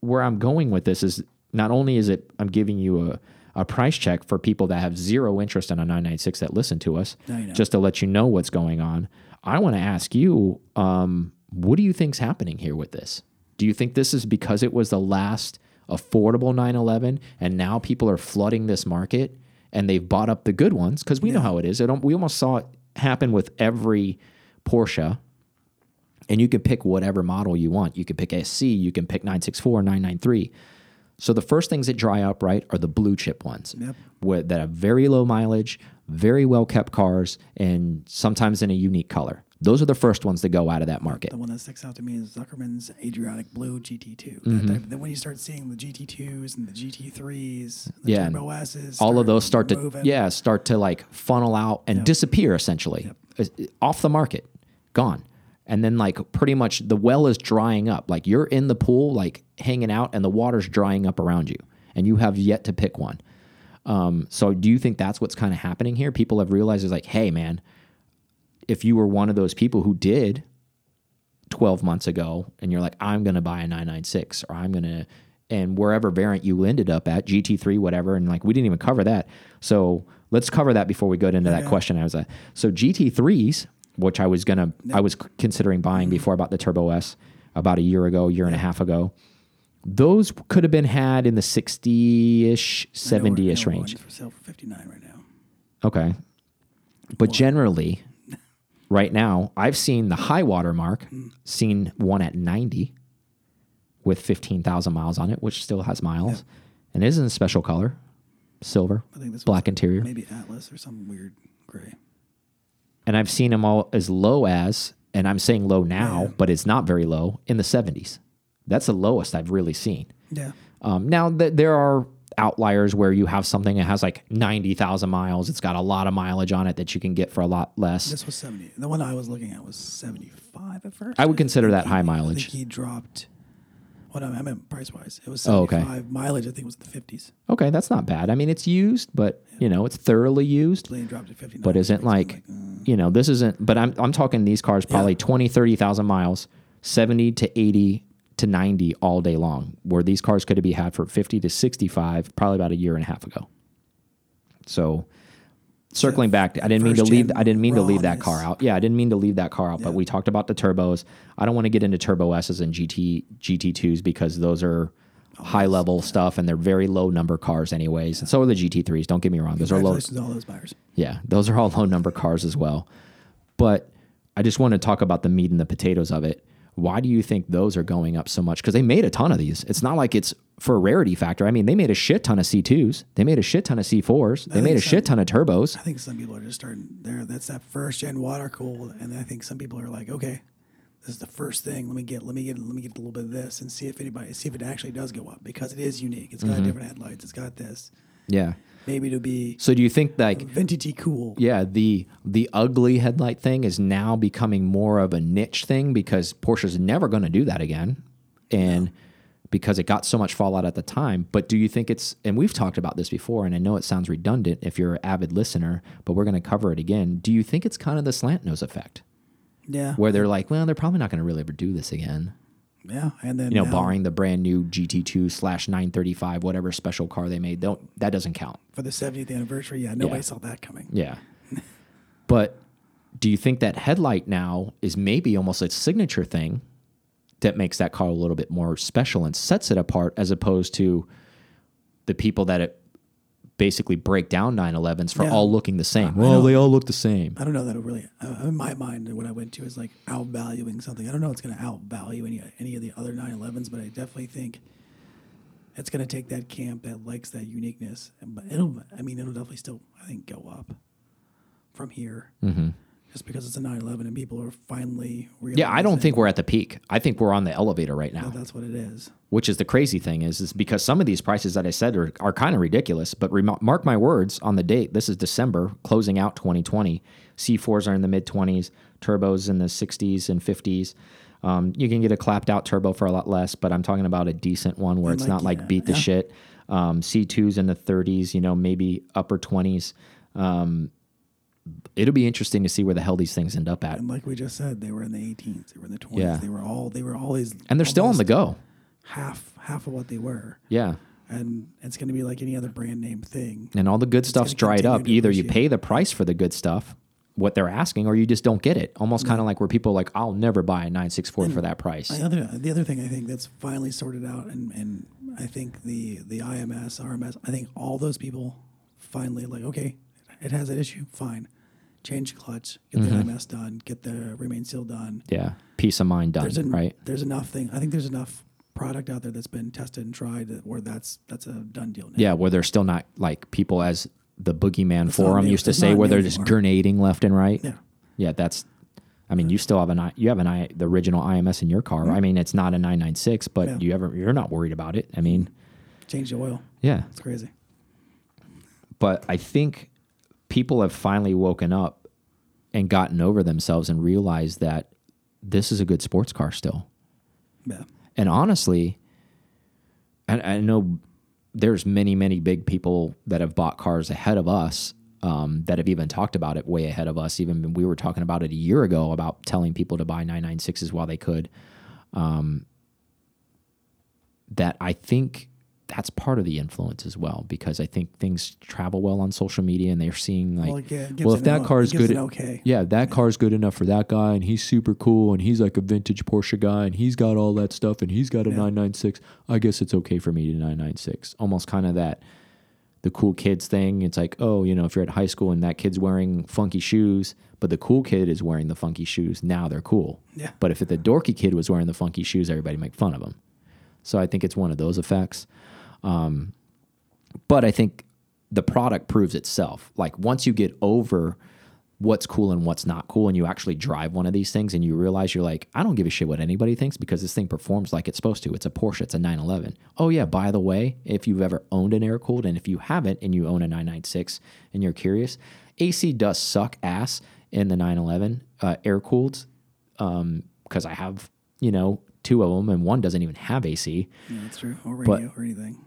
where I'm going with this is not only is it I'm giving you a, a price check for people that have zero interest in a 996 that listen to us, just to let you know what's going on. I want to ask you, um, what do you think's happening here with this? Do you think this is because it was the last affordable 911 and now people are flooding this market and they've bought up the good ones? Because we know how it is. It, we almost saw it happen with every Porsche and you can pick whatever model you want. You can pick SC, you can pick 964, 993. So the first things that dry up, right, are the blue chip ones Yep. where, that have very low mileage, very well kept cars, and sometimes in a unique color. Those are the first ones that go out of that market. The one that sticks out to me is Zuckerman's Adriatic Blue GT2. Mm-hmm. That type, then when you start seeing the GT2s and the GT3s, the Yeah, Turbo S's, All of those start to yeah start to like funnel out and disappear essentially Uh, off the market, gone. And then like pretty much the well is drying up. Like you're in the pool, like hanging out, and the water's drying up around you, and you have yet to pick one. Um, so do you think that's what's kind of happening here? People have realized is like, hey man, if you were one of those people who did 12 months ago and you're like, I'm going to buy a 996 or I'm going to, and wherever variant you ended up at, GT3, whatever, and like we didn't even cover that. So let's cover that before we go into that question. I was like, so GT3s, which I was going to, I was considering buying mm-hmm. before I bought the Turbo S about a year ago, year and a half ago. Those could have been had in the 60 ish, I know we're- 70 I ish range. for sale for 59 right now. Okay. But generally, right now, I've seen the high water mark, mm. seen one at 90 with 15,000 miles on it, which still has miles. And is in a special color silver, I think this black interior. maybe Atlas or some weird gray. And I've seen them all as low as, and I'm saying low now, but it's not very low, in the 70s. That's the lowest I've really seen. Yeah. Um, now th- there are outliers where you have something that has like ninety thousand miles. It's got a lot of mileage on it that you can get for a lot less. This was 70. The one I was looking at was 75 at first. I would consider that high he- mileage. I think he dropped. What I meant price wise, it was Oh, okay. 75. Mileage, I think, was in the 50s. Okay, that's not bad. I mean, it's used, but you know, it's thoroughly used. Dropped to 59. But isn't I'm like, mm. you know, this isn't. But I'm I'm talking these cars probably Yeah. 20, 30,000 miles, seventy to eighty to ninety all day long. Where these cars could have been had for fifty to sixty five, probably about a year and a half ago. So. Circling back, I didn't mean to leave. I didn't mean to leave that car out. Yeah, I didn't mean to leave that car out. But we talked about the turbos. I don't want to get into turbo S's and GT GT2s because those are oh, high level stuff and they're very low number cars anyways. And so are the GT3s. Don't get me wrong; those are low. All those buyers. Yeah, those are all low number cars as well. But I just want to talk about the meat and the potatoes of it. Why do you think those are going up so much? Because they made a ton of these. It's not like it's for a rarity factor. I mean, they made a shit ton of C2s. They made a shit ton of C4s. They made a so. shit ton of turbos. I think some people are just starting there. That's that first gen water cooled, and I think some people are like, okay, this is the first thing. Let me get let me get let me get a little bit of this and see if anybody see if it actually does go up because it is unique. It's got mm-hmm. different headlights. It's got this. Yeah. Maybe to be So do you think like vintagey cool. yeah, the the ugly headlight thing is now becoming more of a niche thing because Porsche's never going to do that again. And because it got so much fallout at the time, but do you think it's and we've talked about this before and I know it sounds redundant if you're an avid listener, but we're going to cover it again. Do you think it's kind of the slant nose effect Yeah. where they're like, well, they're probably not going to really ever do this again. yeah. And then You know, now, barring the brand new GT2 slash 935, whatever special car they made, don't that doesn't count. for the 70th anniversary, yeah, nobody Yeah. saw that coming. Yeah. but do you think that headlight now is maybe almost a signature thing that makes that car a little bit more special and sets it apart as opposed to the people that it basically break down 911s for Yeah. all looking the same? Well, they all look the same. I don't know that it really, uh, in my mind, what I went to is like outvaluing something. I don't know it's going to outvalue any any of the other 911s, but I definitely think it's going to take that camp that likes that uniqueness. And, but it'll, I mean, it'll definitely still, I think, go up from here. Mm-hmm. Just because it's a 911 and people are finally realizing Yeah, I don't think we're at the peak. I think we're on the elevator right now. that that's what it is. which is the crazy thing is, is because some of these prices that I said are, are kind of ridiculous. But mark my words on the date. This is December, closing out 2020. C4s are in the mid 20s, turbos in the 60s and 50s. Um, you can get a clapped out turbo for a lot less, but I'm talking about a decent one where And it's like, not like yeah, beat the yeah. shit. Um, C2s in the 30s, you know, maybe upper 20s. Um, it'll be interesting to see where the hell these things end up at. And like we just said, they were in the 18s, they were in the 20s, Yeah. they were all, they were always, And they're still on the go. half half of what they were. Yeah. And it's going to be like any other brand name thing. and all the good stuff's dried up. Either you pay the price for the good stuff, what they're asking, or you just don't get it. Almost mm-hmm. kind of like where people are like, I'll never buy a 964 for that price. The other, the other thing I think that's finally sorted out, and, and I think the the IMS, RMS, I think all those people finally like, okay, it has an issue, fine, change clutch, get Mm-hmm. the IMS done, get the rear main seal done. Yeah, peace of mind done, There's en- right? There's enough thing. I think there's enough product out there that's been tested and tried that, where that's that's a done deal now. Yeah, where they're still not like people as the boogeyman not forum used to say, where they're just anymore. grenading left and right. Yeah. yeah, that's. I mean, you still have an I, you have an I, the original IMS in your car. I mean, it's not a 996, but Yeah. you ever you're not worried about it. I mean, Change the oil. yeah, It's crazy. but I think people have finally woken up and gotten over themselves and realized that this is a good sports car still. Yeah. And honestly, and I know there's many, many big people that have bought cars ahead of us um, that have even talked about it way ahead of us. Even when we were talking about it a year ago about telling people to buy 996s while they could. Um, that I think that's part of the influence as well because I think things travel well on social media and they're seeing like, Well, well, if that car is good, okay. yeah, that car's good enough for that guy, and he's super cool, and he's like a vintage Porsche guy, and he's got all that stuff, and he's got a Yeah. 996. I guess it's okay for me to 996. Almost kind of that the cool kids thing. It's like, oh, you know, if you're at high school and that kid's wearing funky shoes, but the cool kid is wearing the funky shoes, now they're cool. Yeah. But if the dorky kid was wearing the funky shoes, everybody make fun of him. So I think it's one of those effects. Um, but I think the product proves itself. Like once you get over what's cool and what's not cool, and you actually drive one of these things, and you realize you're like, I don't give a shit what anybody thinks because this thing performs like it's supposed to. It's a Porsche. It's a 911. Oh yeah, by the way, if you've ever owned an air cooled, and if you haven't, and you own a 996, and you're curious, AC does suck ass in the 911 uh, air cooled because I have you know two of them, and one doesn't even have AC. Yeah, that's true. Or But- radio or anything.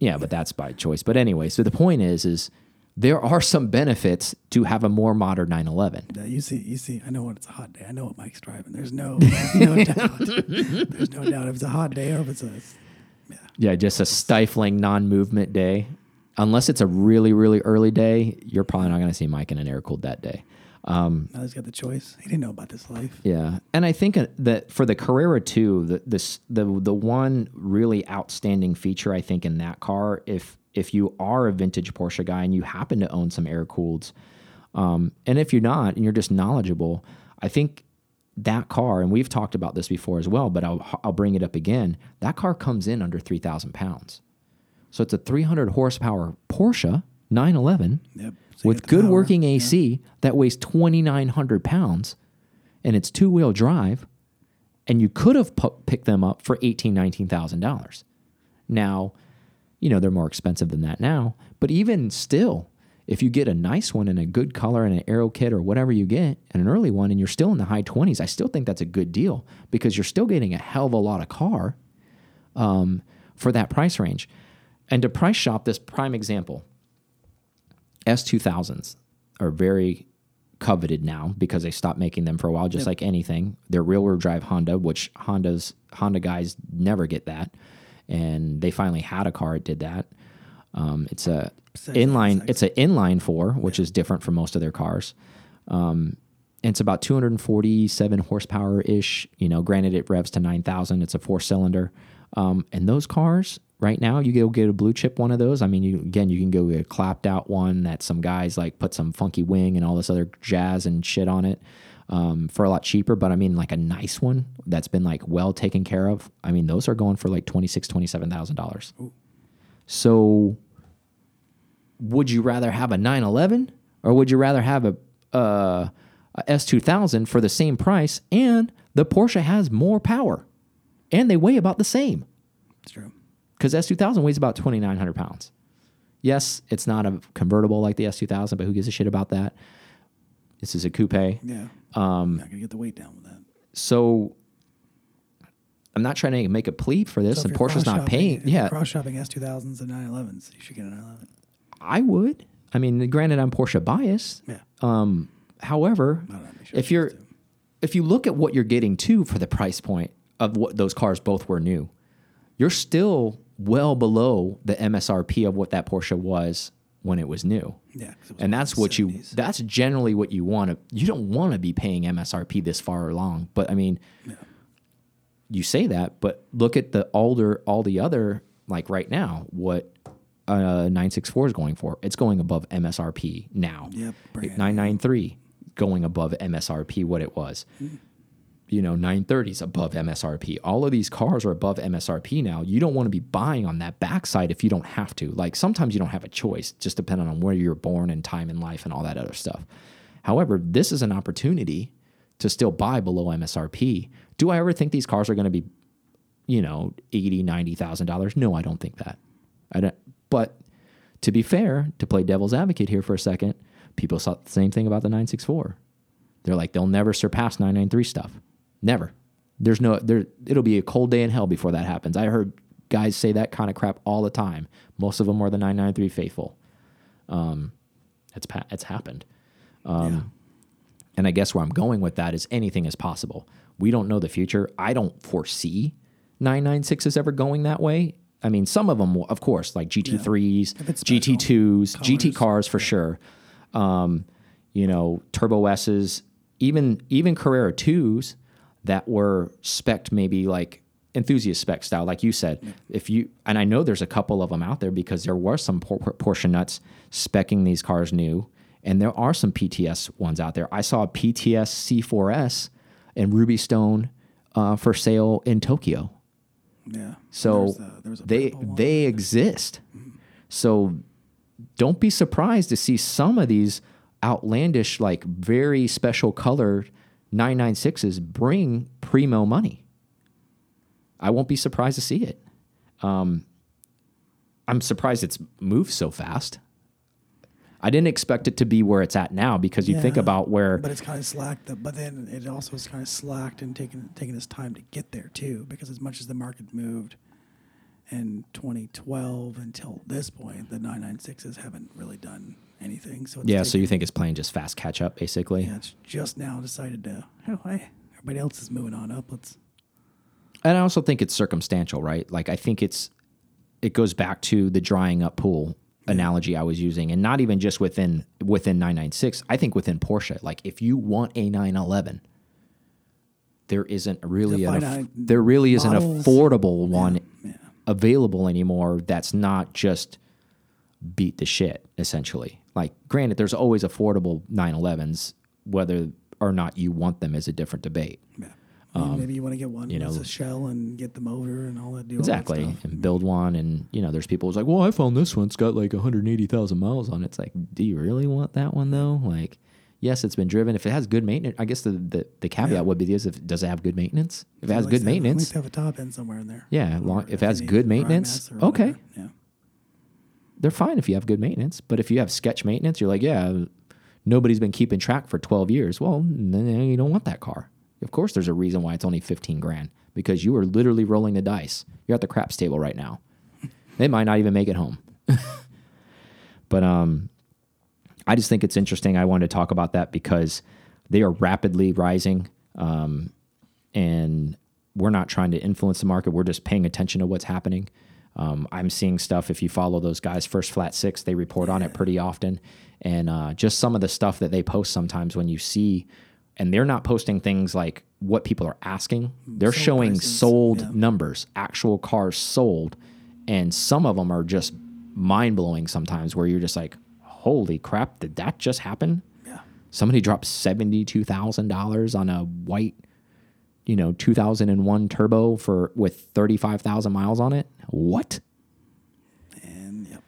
Yeah, but that's by choice. But anyway, so the point is, is there are some benefits to have a more modern 911. Yeah, you see, you see. I know when it's a hot day. I know what Mike's driving. There's no, no doubt. There's no doubt if it's a hot day or if it's a. Yeah, Yeah, just a stifling non-movement day. Unless it's a really, really early day, you're probably not going to see Mike in an air cooled that day. Now he's got the choice. He didn't know about this life. Yeah, and I think uh, that for the Carrera 2, the this the the one really outstanding feature I think in that car, if if you are a vintage Porsche guy and you happen to own some air cooled, um, and if you're not and you're just knowledgeable, I think that car, and we've talked about this before as well, but I'll I'll bring it up again. That car comes in under three thousand pounds, so it's a 300 horsepower Porsche 911 Yep. With good power. working Yeah. AC that weighs 2,900 pounds and it's two wheel drive and you could have picked them up for eighteen, nineteen thousand dollars. Now, you know they're more expensive than that now, but even still, if you get a nice one in a good color and an aero kit or whatever you get, and an early one, and you're still in the high twenties, I still think that's a good deal because you're still getting a hell of a lot of car um, for that price range. And to price shop this prime example, S2000s are very coveted now because they stopped making them for a while, just like anything. They're rear wheel drive Honda, which Honda's Honda guys never get that, and they finally had a car that did that. Um, it's a Six, inline. six. It's an inline four, which is different from most of their cars. Um, and it's about 247 horsepower ish. You know, granted it revs to 9,000. It's a four cylinder. Um, and those cars right now, you go get a blue chip one of those. I mean, you again, you can go get a clapped out one that some guys like put some funky wing and all this other jazz and shit on it um, for a lot cheaper. But I mean, like a nice one that's been like well taken care of. I mean, those are going for like twenty six, twenty seven thousand dollars. So, would you rather have a 911 or would you rather have a, uh, a S2000 for the same price? And the Porsche has more power, and they weigh about the same It's true. Because S2000 weighs about 2,900 pounds. Yes, it's not a convertible like the S2000, but who gives a shit about that? This is a coupe. Yeah. Um, not gonna get the weight down with that. So I'm not trying to make a plea for this, So and Porsche's not paying. Yeah, cross-shopping S2000s and 911s. You should get a 911. I would. I mean, granted, I'm Porsche biased. Yeah. Um, however, I don't know, make sure if you're if you look at what you're getting too for the price point of what those cars both were new, you're still well below the MSRP of what that Porsche was when it was new. Yeah, was And that's what you that's generally what you want to you don't want to be paying MSRP this far along. But I mean, you say that, but look at the older all the other like right now what uh 964 is going for. It's going above MSRP now. Yep, 993 going above MSRP what it was. You know, 930s above MSRP. All of these cars are above MSRP now. You don't want to be buying on that backside if you don't have to. Like sometimes you don't have a choice, just depending on where you're born and time in life and all that other stuff. However, this is an opportunity to still buy below MSRP. Do I ever think these cars are going to be, you know, eighty, ninety thousand dollars? No, I don't think that. I don't. But to be fair, to play devil's advocate here for a second, people thought the same thing about the 964. They're like, they'll never surpass 993 stuff. Never. There's no there. It'll be a cold day in hell before that happens. I heard guys say that kind of crap all the time. Most of them are the 993 faithful. Um, it's pa- it's happened. Um, And I guess where I'm going with that is anything is possible. We don't know the future. I don't foresee 996s ever going that way. I mean, some of them, will, of course, like GT3s, If it's special GT2s, GT cars for sure. Um, you know, Turbo S's, even even Carrera 2s that were spec maybe like enthusiast spec style, like you said. If you and I know there's a couple of them out there because there were some Por- Porsche nuts specking these cars new, and there are some PTS ones out there. I saw a PTS C4S and Ruby Stone uh, for sale in Tokyo. Yeah. So There was a- there was a they they exist. So don't be surprised to see some of these outlandish, like very special colored 996s bring primo money. I won't be surprised to see it. Um, I'm surprised it's moved so fast. I didn't expect it to be where it's at now because you think about where But it's kind of slacked. the- But then it also is kind of slacked and taking taking its time to get there too. Because as much as the market moved in 2012 until this point, the 996s haven't really done anything. So it's yeah. So you think it's playing just fast catch up, basically? yeah, it's just now decided to. Oh, hey, everybody else is moving on up. Let's. And I also think it's circumstantial, right? Like I think it's it goes back to the drying up pool analogy I was using, and not even just within within 996. I think within Porsche, like if you want a 911, there isn't really an there really is an affordable one Yeah. available anymore. That's not just beat the shit essentially. Like granted, there's always affordable 911s, whether or not you want them is a different debate. Yeah. Mean, maybe you want to get one Um, you know- a shell and get the motor and all that. Do all that Exactly, stuff. and build one, and you know, there's people who's like, "Well, I found this one. It's got like 180,000 miles on it." It's like, do you really want that one though? Like, Yes, it's been driven. If it has good maintenance, I guess the the, the caveat Yeah. would be this: if does it have good maintenance? If it has good least have- At maintenance, have a top end somewhere in there. yeah. Long, if it has good maintenance, okay. Yeah. They're fine if you have good maintenance. But if you have sketch maintenance, you're like, yeah, nobody's been keeping track for 12 years. Well, then you don't want that car. Of course, there's a reason why it's only 15 grand because you are literally rolling the dice. You're at the craps table right now. They might not even make it home. but um, I just think it's interesting. I wanted to talk about that because they are rapidly rising. Um, and we're not trying to influence the market. We're just paying attention to what's happening. Um, I'm seeing stuff. If you follow those guys, First Flat Six, they report on it pretty often, and uh, just some of the stuff that they post sometimes when you see, and they're not posting things like what people are asking. They're Sold showing prices, sold yeah. numbers, actual cars sold, and some of them are just mind blowing. Sometimes where you're just like, "Holy crap! Did that just happen?" Yeah. Somebody dropped seventy two thousand dollars on a white, you know, two thousand and one turbo for with thirty five thousand miles on it. What? And yep.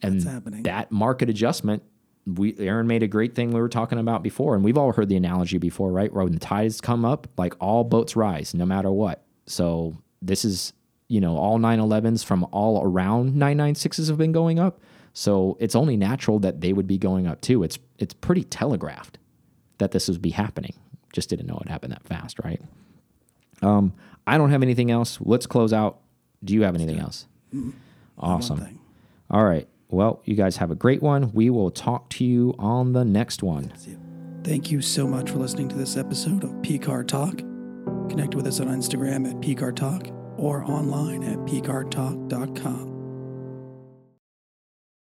And That's happening. that market adjustment, we Aaron made a great thing we were talking about before, and we've all heard the analogy before, right? When the tides come up, like all boats rise, no matter what. So this is, you know, all 911s from all around 996s have been going up. So it's only natural that they would be going up too. It's it's pretty telegraphed that this would be happening. Just didn't know it happened that fast, right? Um, I don't have anything else. Let's close out. Do you have anything else? Awesome. All right. Well, you guys have a great one. We will talk to you on the next one. Thank you so much for listening to this episode of PCAR Talk. Connect with us on Instagram at PCAR Talk or online at PCARTalk.com.